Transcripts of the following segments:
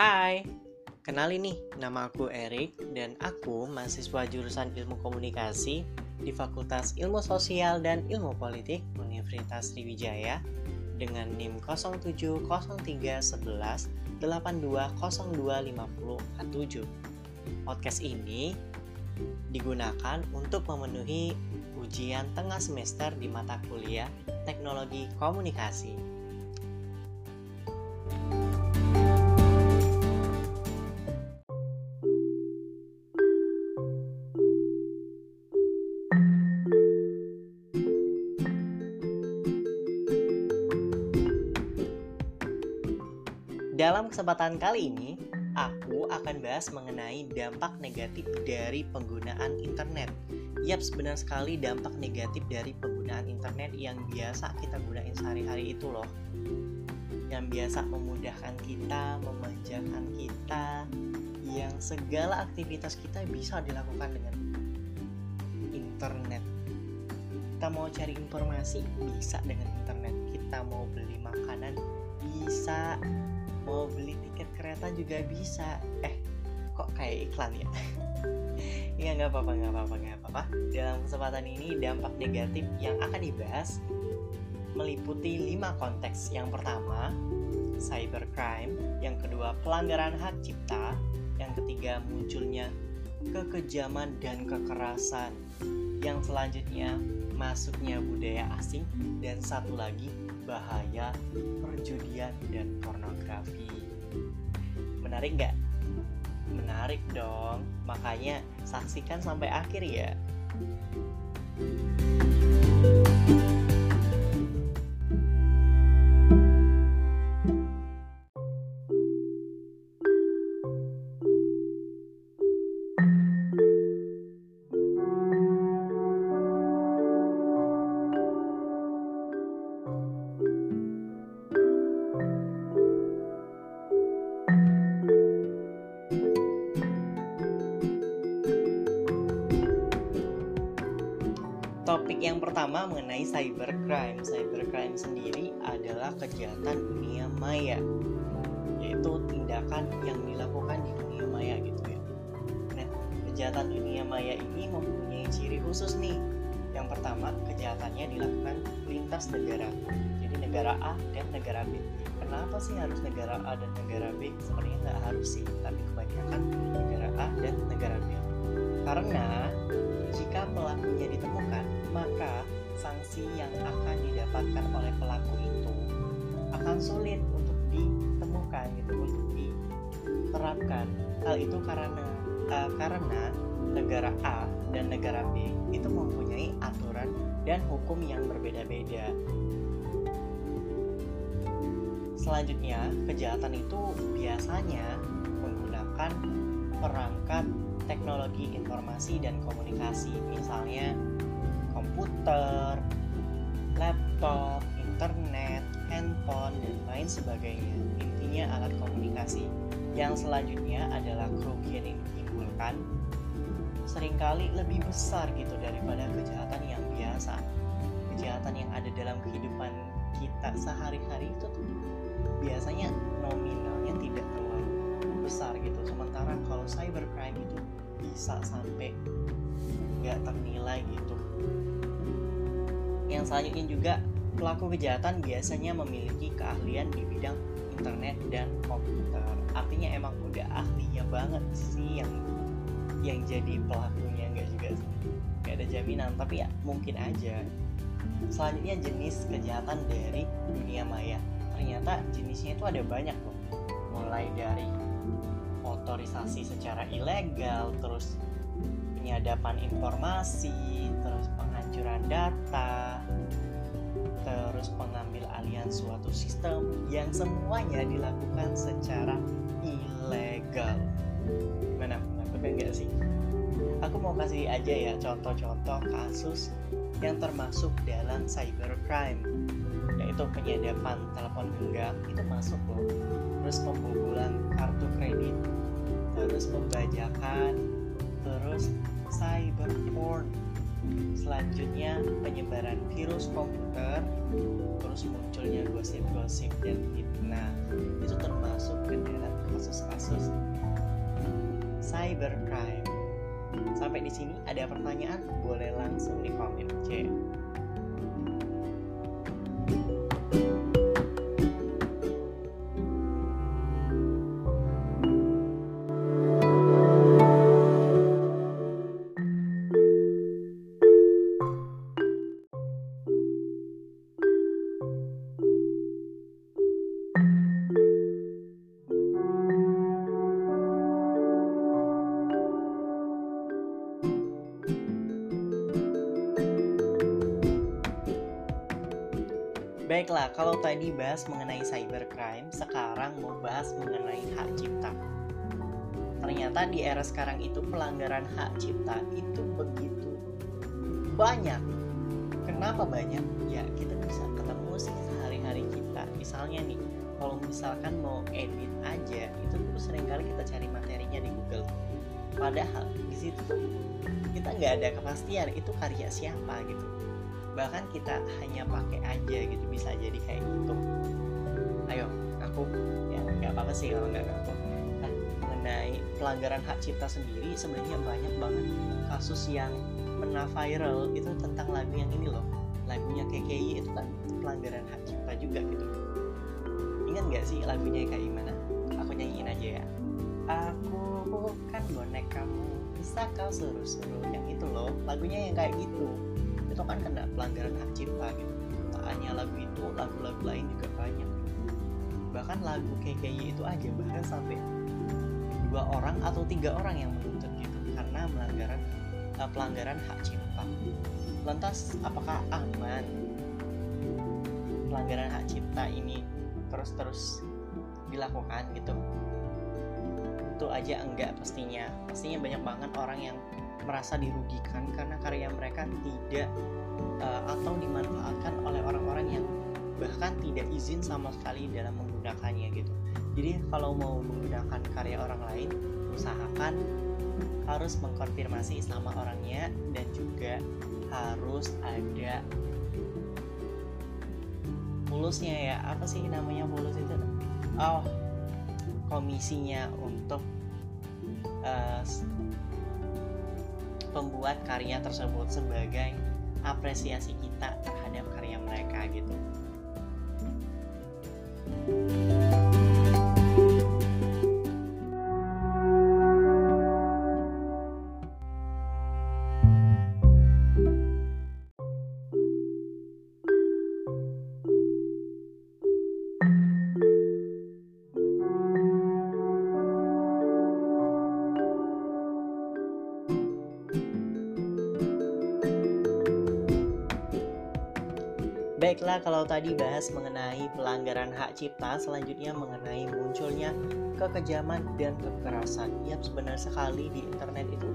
Hai, kenalin nih, nama aku Erik dan aku mahasiswa jurusan Ilmu Komunikasi di Fakultas Ilmu Sosial dan Ilmu Politik Universitas Sriwijaya dengan NIM 070311 82025047. Podcast ini digunakan untuk memenuhi ujian tengah semester di mata kuliah Teknologi Komunikasi. Dalam kesempatan kali ini, aku akan bahas mengenai dampak negatif dari penggunaan internet. Yap, benar sekali dampak negatif dari penggunaan internet yang biasa kita gunain sehari-hari itu loh. Yang biasa memudahkan kita, memanjakan kita, yang segala aktivitas kita bisa dilakukan dengan internet. Kita mau cari informasi bisa dengan internet. Kita mau beli makanan bisa mau beli tiket kereta juga bisa. Eh kok kayak iklan ya? Ya nggak apa-apa nggak apa-apa nggak apa-apa. Dalam kesempatan ini dampak negatif yang akan dibahas meliputi lima konteks. Yang pertama cybercrime. Yang kedua pelanggaran hak cipta. Yang ketiga munculnya kekejaman dan kekerasan. Yang selanjutnya masuknya budaya asing. Dan satu lagi bahaya perjudian dan pornografi. Menarik nggak? Menarik dong, makanya saksikan sampai akhir ya. Topik yang cybercrime. Cybercrime sendiri adalah kejahatan dunia maya, yaitu tindakan yang dilakukan di dunia maya gitu ya. Nah, kejahatan dunia maya ini mempunyai ciri khusus nih. Yang pertama, kejahatannya dilakukan lintas negara. Jadi negara A dan negara B. Kenapa sih harus negara A dan negara B? Sebenarnya nggak harus sih, tapi kebanyakan negara A dan negara B. Karena jika pelakunya ditemukan, maka sanksi yang akan didapatkan oleh pelaku itu akan sulit untuk ditemukan gitu untuk diterapkan. Hal itu karena uh, karena negara A dan negara B itu mempunyai aturan dan hukum yang berbeda-beda. Selanjutnya, kejahatan itu biasanya menggunakan perangkat teknologi informasi dan komunikasi, misalnya komputer, laptop, internet, handphone, dan lain sebagainya. Intinya alat komunikasi. Yang selanjutnya adalah kerugian yang ditimbulkan sering kali lebih besar gitu daripada kejahatan yang biasa. Kejahatan yang ada dalam kehidupan kita sehari-hari itu tuh biasanya nominalnya tidak terlalu besar gitu. Sementara kalau cybercrime itu bisa sampai nggak ternilai gitu yang selanjutnya juga pelaku kejahatan biasanya memiliki keahlian di bidang internet dan komputer. Artinya emang udah ahlinya banget sih yang yang jadi pelakunya nggak juga nggak ada jaminan tapi ya mungkin aja. Selanjutnya jenis kejahatan dari dunia maya. Ternyata jenisnya itu ada banyak loh mulai dari otorisasi secara ilegal, terus penyadapan informasi, terus penghancuran data, terus pengambil alihan suatu sistem yang semuanya dilakukan secara ilegal. Gimana? Menakutkan nggak sih? Aku mau kasih aja ya contoh-contoh kasus yang termasuk dalam cybercrime yaitu penyadapan telepon genggam itu masuk loh terus pembobolan kartu kredit terus pembajakan terus cyber porn selanjutnya penyebaran virus komputer terus munculnya gosip-gosip dan Nah, itu termasuk ke dalam kasus-kasus cybercrime. Sampai di sini ada pertanyaan, boleh langsung di komen C. Baiklah, kalau tadi bahas mengenai cybercrime, sekarang mau bahas mengenai hak cipta. Ternyata di era sekarang itu pelanggaran hak cipta itu begitu banyak. Kenapa banyak? Ya kita bisa ketemu sih sehari-hari kita. Misalnya nih, kalau misalkan mau edit aja, itu tuh sering kali kita cari materinya di Google. Padahal di situ tuh kita nggak ada kepastian itu karya siapa gitu bahkan kita hanya pakai aja gitu bisa jadi kayak gitu. Ayo aku. Ya nggak apa-apa sih kalau nggak aku nah mengenai pelanggaran hak cipta sendiri sebenarnya banyak banget kasus yang pernah viral itu tentang lagu yang ini loh. Lagunya KKI itu kan pelanggaran hak cipta juga gitu. Ingat nggak sih lagunya kayak gimana? Aku nyanyiin aja ya. Aku bukan bonek kamu bisa kau suruh-suruh yang itu loh lagunya yang kayak gitu itu kan kena pelanggaran hak cipta gitu. Tak hanya lagu itu lagu-lagu lain juga banyak. Bahkan lagu KKY itu aja bahkan sampai dua orang atau tiga orang yang menuntut gitu karena melanggaran uh, pelanggaran hak cipta. Lantas apakah aman pelanggaran hak cipta ini terus-terus dilakukan gitu? Itu aja enggak pastinya. Pastinya banyak banget orang yang merasa dirugikan karena karya mereka tidak uh, atau dimanfaatkan oleh orang-orang yang bahkan tidak izin sama sekali dalam menggunakannya gitu. Jadi kalau mau menggunakan karya orang lain, usahakan harus mengkonfirmasi sama orangnya dan juga harus ada pulusnya ya. Apa sih namanya pulus itu? Oh, komisinya untuk uh, pembuat karya tersebut sebagai apresiasi kita terhadap karya mereka gitu. Baiklah, kalau tadi bahas mengenai pelanggaran hak cipta, selanjutnya mengenai munculnya kekejaman dan kekerasan. Ya, sebenarnya sekali di internet itu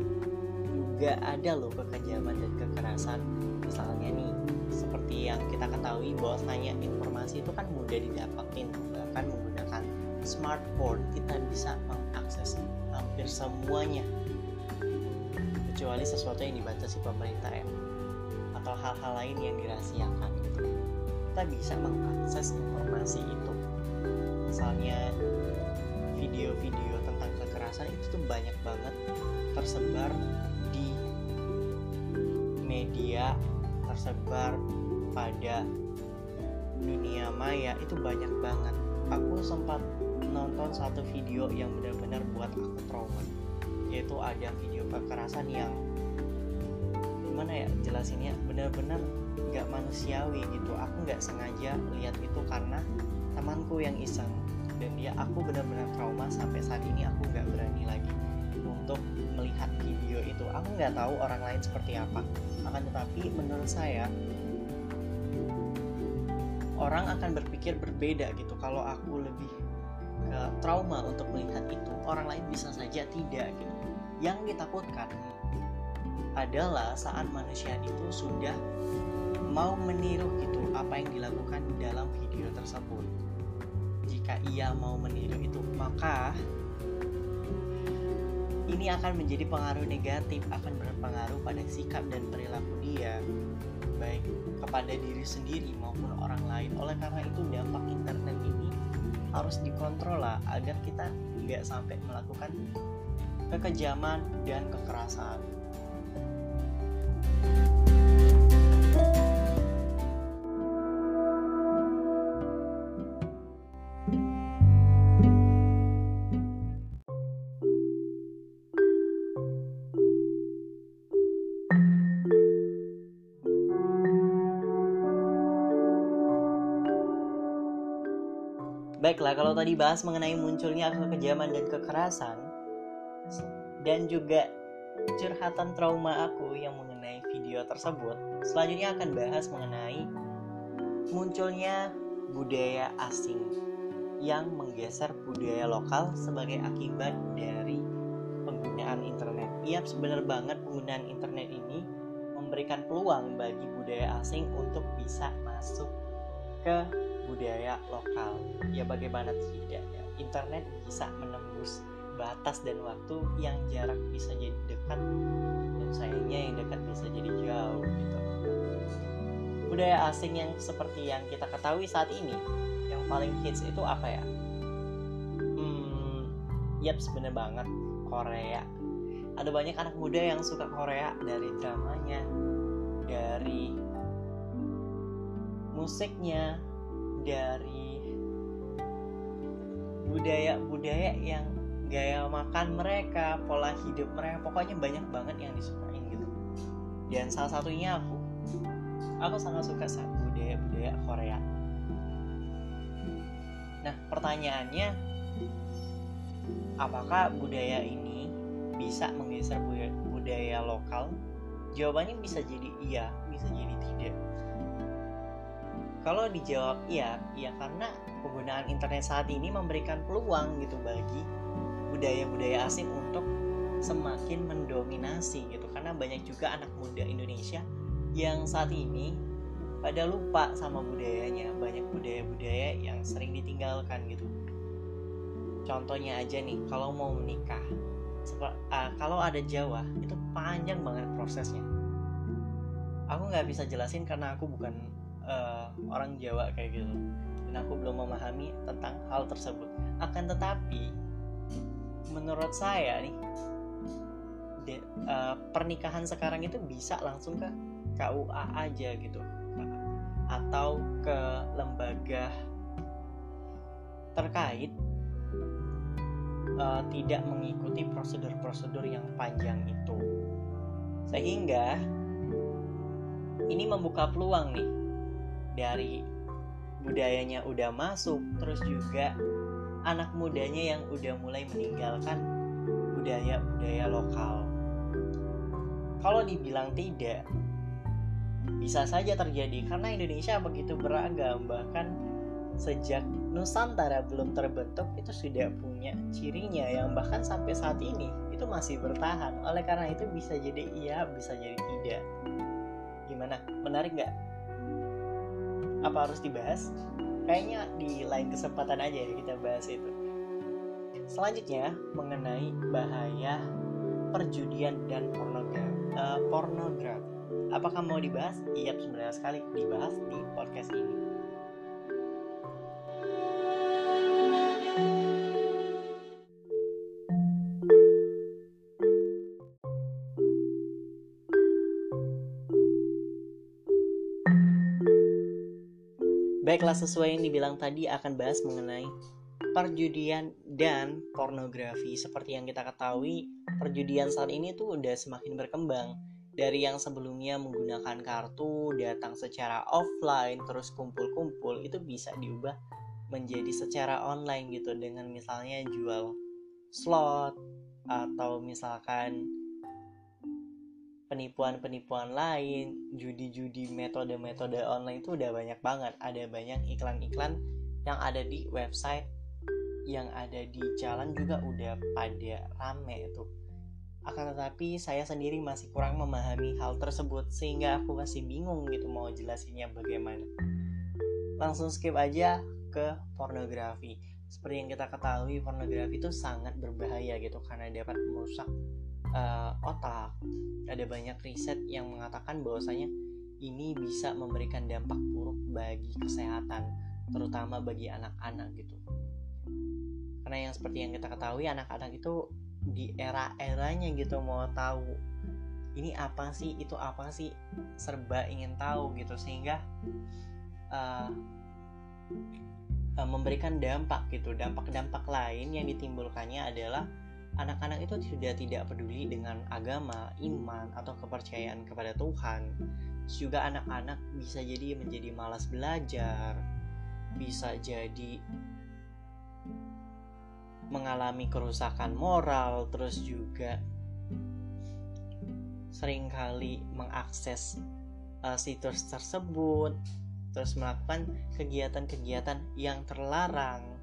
juga ada loh kekejaman dan kekerasan. Misalnya nih, seperti yang kita ketahui bahwasanya informasi itu kan mudah didapatin, bahkan menggunakan smartphone kita bisa mengakses hampir semuanya kecuali sesuatu yang dibatasi pemerintah ya atau hal-hal lain yang dirahasiakan gitu kita bisa mengakses informasi itu. Misalnya video-video tentang kekerasan itu tuh banyak banget tersebar di media tersebar pada dunia maya itu banyak banget. Aku sempat nonton satu video yang benar-benar buat aku trauma yaitu ada video kekerasan yang gimana ya jelasinnya benar-benar nggak manusiawi gitu. Aku nggak sengaja lihat itu karena temanku yang iseng. Dan dia aku benar-benar trauma sampai saat ini aku nggak berani lagi untuk melihat video itu. Aku nggak tahu orang lain seperti apa. Akan tetapi menurut saya orang akan berpikir berbeda gitu. Kalau aku lebih ke trauma untuk melihat itu orang lain bisa saja tidak gitu. Yang ditakutkan adalah saat manusia itu sudah mau meniru gitu apa yang dilakukan dalam video tersebut. Jika ia mau meniru itu, maka ini akan menjadi pengaruh negatif, akan berpengaruh pada sikap dan perilaku dia, baik kepada diri sendiri maupun orang lain. Oleh karena itu, dampak internet ini harus dikontrol lah agar kita nggak sampai melakukan kekejaman dan kekerasan. Baiklah, kalau tadi bahas mengenai munculnya kekejaman dan kekerasan dan juga curhatan trauma aku yang mengenai video tersebut, selanjutnya akan bahas mengenai munculnya budaya asing yang menggeser budaya lokal sebagai akibat dari penggunaan internet. Iya, sebenarnya banget penggunaan internet ini memberikan peluang bagi budaya asing untuk bisa masuk ke budaya lokal. Ya bagaimana tidak ya internet bisa menembus batas dan waktu yang jarak bisa jadi dekat dan sayangnya yang dekat bisa jadi jauh gitu. Budaya asing yang seperti yang kita ketahui saat ini yang paling hits itu apa ya? Hmm yap sebenarnya banget. Korea. Ada banyak anak muda yang suka Korea dari dramanya dari musiknya dari budaya-budaya yang gaya makan mereka, pola hidup mereka, pokoknya banyak banget yang disukain gitu. Dan salah satunya aku, aku sangat suka sama budaya-budaya Korea. Nah, pertanyaannya, apakah budaya ini bisa menggeser budaya, budaya lokal? Jawabannya bisa jadi iya, bisa jadi tidak kalau dijawab iya, iya karena penggunaan internet saat ini memberikan peluang gitu bagi budaya-budaya asing untuk semakin mendominasi gitu. Karena banyak juga anak muda Indonesia yang saat ini pada lupa sama budayanya. Banyak budaya-budaya yang sering ditinggalkan gitu. Contohnya aja nih kalau mau menikah kalau ada Jawa itu panjang banget prosesnya. Aku nggak bisa jelasin karena aku bukan uh, orang Jawa kayak gitu. Dan aku belum memahami tentang hal tersebut. Akan tetapi menurut saya nih de, uh, pernikahan sekarang itu bisa langsung ke KUA aja gitu. Atau ke lembaga terkait uh, tidak mengikuti prosedur-prosedur yang panjang itu. Sehingga ini membuka peluang nih dari budayanya udah masuk terus juga anak mudanya yang udah mulai meninggalkan budaya-budaya lokal. Kalau dibilang tidak bisa saja terjadi karena Indonesia begitu beragam. Bahkan sejak Nusantara belum terbentuk itu sudah punya cirinya yang bahkan sampai saat ini itu masih bertahan. Oleh karena itu bisa jadi iya bisa jadi tidak. Gimana? Menarik nggak apa harus dibahas? Kayaknya di lain kesempatan aja ya kita bahas itu. Selanjutnya mengenai bahaya perjudian dan pornografi uh, pornografi. Apakah mau dibahas? Iya sebenarnya sekali. Dibahas di podcast Baiklah sesuai yang dibilang tadi akan bahas mengenai perjudian dan pornografi. Seperti yang kita ketahui, perjudian saat ini tuh udah semakin berkembang. Dari yang sebelumnya menggunakan kartu, datang secara offline, terus kumpul-kumpul, itu bisa diubah menjadi secara online gitu dengan misalnya jual slot atau misalkan penipuan-penipuan lain, judi-judi metode-metode online itu udah banyak banget. Ada banyak iklan-iklan yang ada di website, yang ada di jalan juga udah pada rame itu. Akan tetapi saya sendiri masih kurang memahami hal tersebut sehingga aku masih bingung gitu mau jelasinnya bagaimana. Langsung skip aja ke pornografi. Seperti yang kita ketahui pornografi itu sangat berbahaya gitu karena dapat merusak uh, otak. Ada banyak riset yang mengatakan bahwasanya ini bisa memberikan dampak buruk bagi kesehatan, terutama bagi anak-anak gitu. karena yang seperti yang kita ketahui anak-anak itu di era-eranya gitu mau tahu ini apa sih itu apa sih serba ingin tahu gitu sehingga uh, memberikan dampak gitu dampak-dampak lain yang ditimbulkannya adalah anak-anak itu sudah tidak peduli dengan agama iman atau kepercayaan kepada Tuhan. Juga anak-anak bisa jadi menjadi malas belajar bisa jadi mengalami kerusakan moral terus juga sering kali mengakses uh, situs tersebut terus melakukan kegiatan-kegiatan yang terlarang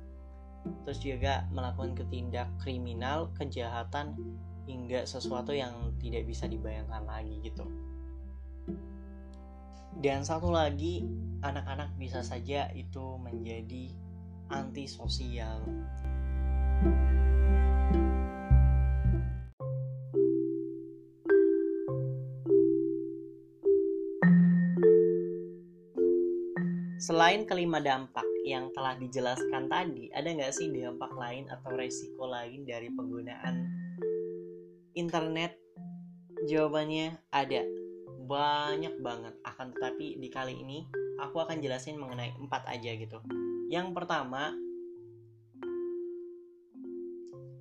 terus juga melakukan ketindak kriminal kejahatan hingga sesuatu yang tidak bisa dibayangkan lagi gitu. Dan satu lagi anak-anak bisa saja itu menjadi antisosial. Selain kelima dampak yang telah dijelaskan tadi, ada nggak sih dampak lain atau resiko lain dari penggunaan internet? Jawabannya ada, banyak banget. Akan tetapi di kali ini aku akan jelasin mengenai empat aja gitu. Yang pertama,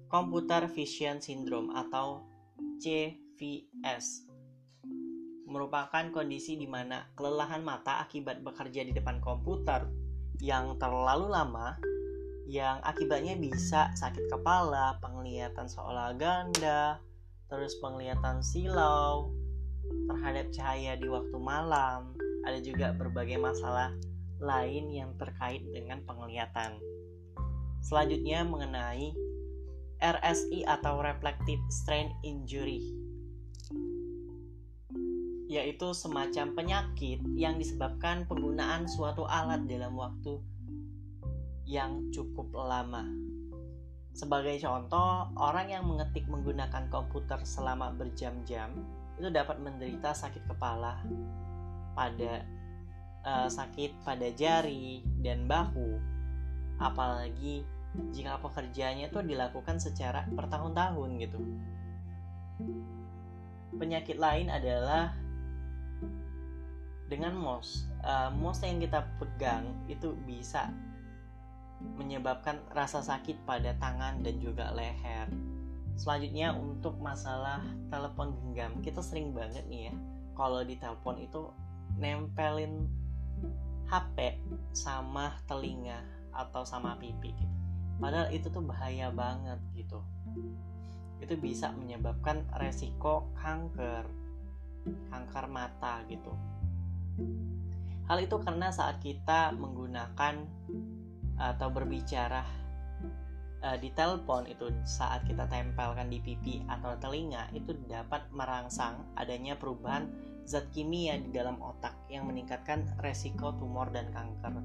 Computer Vision Syndrome atau CVS merupakan kondisi di mana kelelahan mata akibat bekerja di depan komputer yang terlalu lama yang akibatnya bisa sakit kepala, penglihatan seolah ganda, terus penglihatan silau terhadap cahaya di waktu malam, ada juga berbagai masalah lain yang terkait dengan penglihatan. Selanjutnya mengenai RSI atau Reflective Strain Injury yaitu semacam penyakit yang disebabkan penggunaan suatu alat dalam waktu yang cukup lama. Sebagai contoh, orang yang mengetik menggunakan komputer selama berjam-jam itu dapat menderita sakit kepala pada uh, sakit pada jari dan bahu, apalagi jika pekerjaannya itu dilakukan secara bertahun-tahun gitu. Penyakit lain adalah dengan mouse. Uh, mouse yang kita pegang itu bisa menyebabkan rasa sakit pada tangan dan juga leher. Selanjutnya untuk masalah telepon genggam, kita sering banget nih ya kalau di telepon itu nempelin HP sama telinga atau sama pipi gitu padahal itu tuh bahaya banget gitu itu bisa menyebabkan resiko kanker kanker mata gitu hal itu karena saat kita menggunakan atau berbicara uh, di telepon itu saat kita tempelkan di pipi atau telinga itu dapat merangsang adanya perubahan zat kimia di dalam otak yang meningkatkan resiko tumor dan kanker.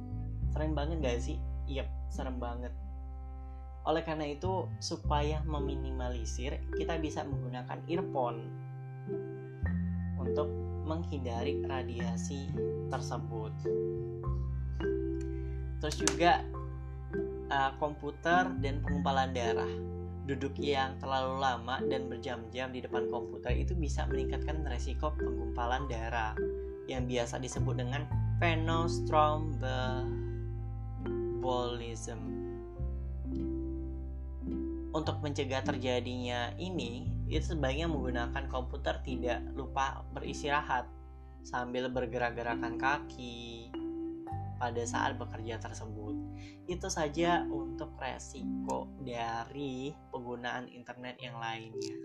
Sering banget gak sih? Yep, serem banget. Oleh karena itu, supaya meminimalisir, kita bisa menggunakan earphone untuk menghindari radiasi tersebut. Terus juga uh, komputer dan pengumpalan darah. Duduk yang terlalu lama dan berjam-jam di depan komputer itu bisa meningkatkan resiko penggumpalan darah yang biasa disebut dengan phenosthrombolism untuk mencegah terjadinya ini itu sebaiknya menggunakan komputer tidak lupa beristirahat sambil bergerak-gerakan kaki pada saat bekerja tersebut. Itu saja untuk resiko dari penggunaan internet yang lainnya.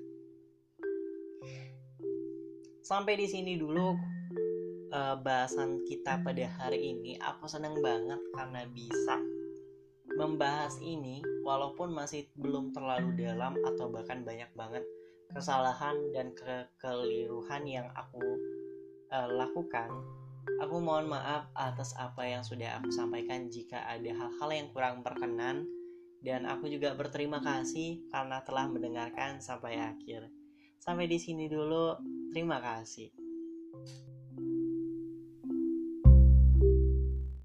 Sampai di sini dulu uh, bahasan kita pada hari ini. Aku senang banget karena bisa membahas ini walaupun masih belum terlalu dalam atau bahkan banyak banget kesalahan dan kekeliruan yang aku uh, lakukan aku mohon maaf atas apa yang sudah aku sampaikan jika ada hal-hal yang kurang berkenan. Dan aku juga berterima kasih karena telah mendengarkan sampai akhir. Sampai di sini dulu. Terima kasih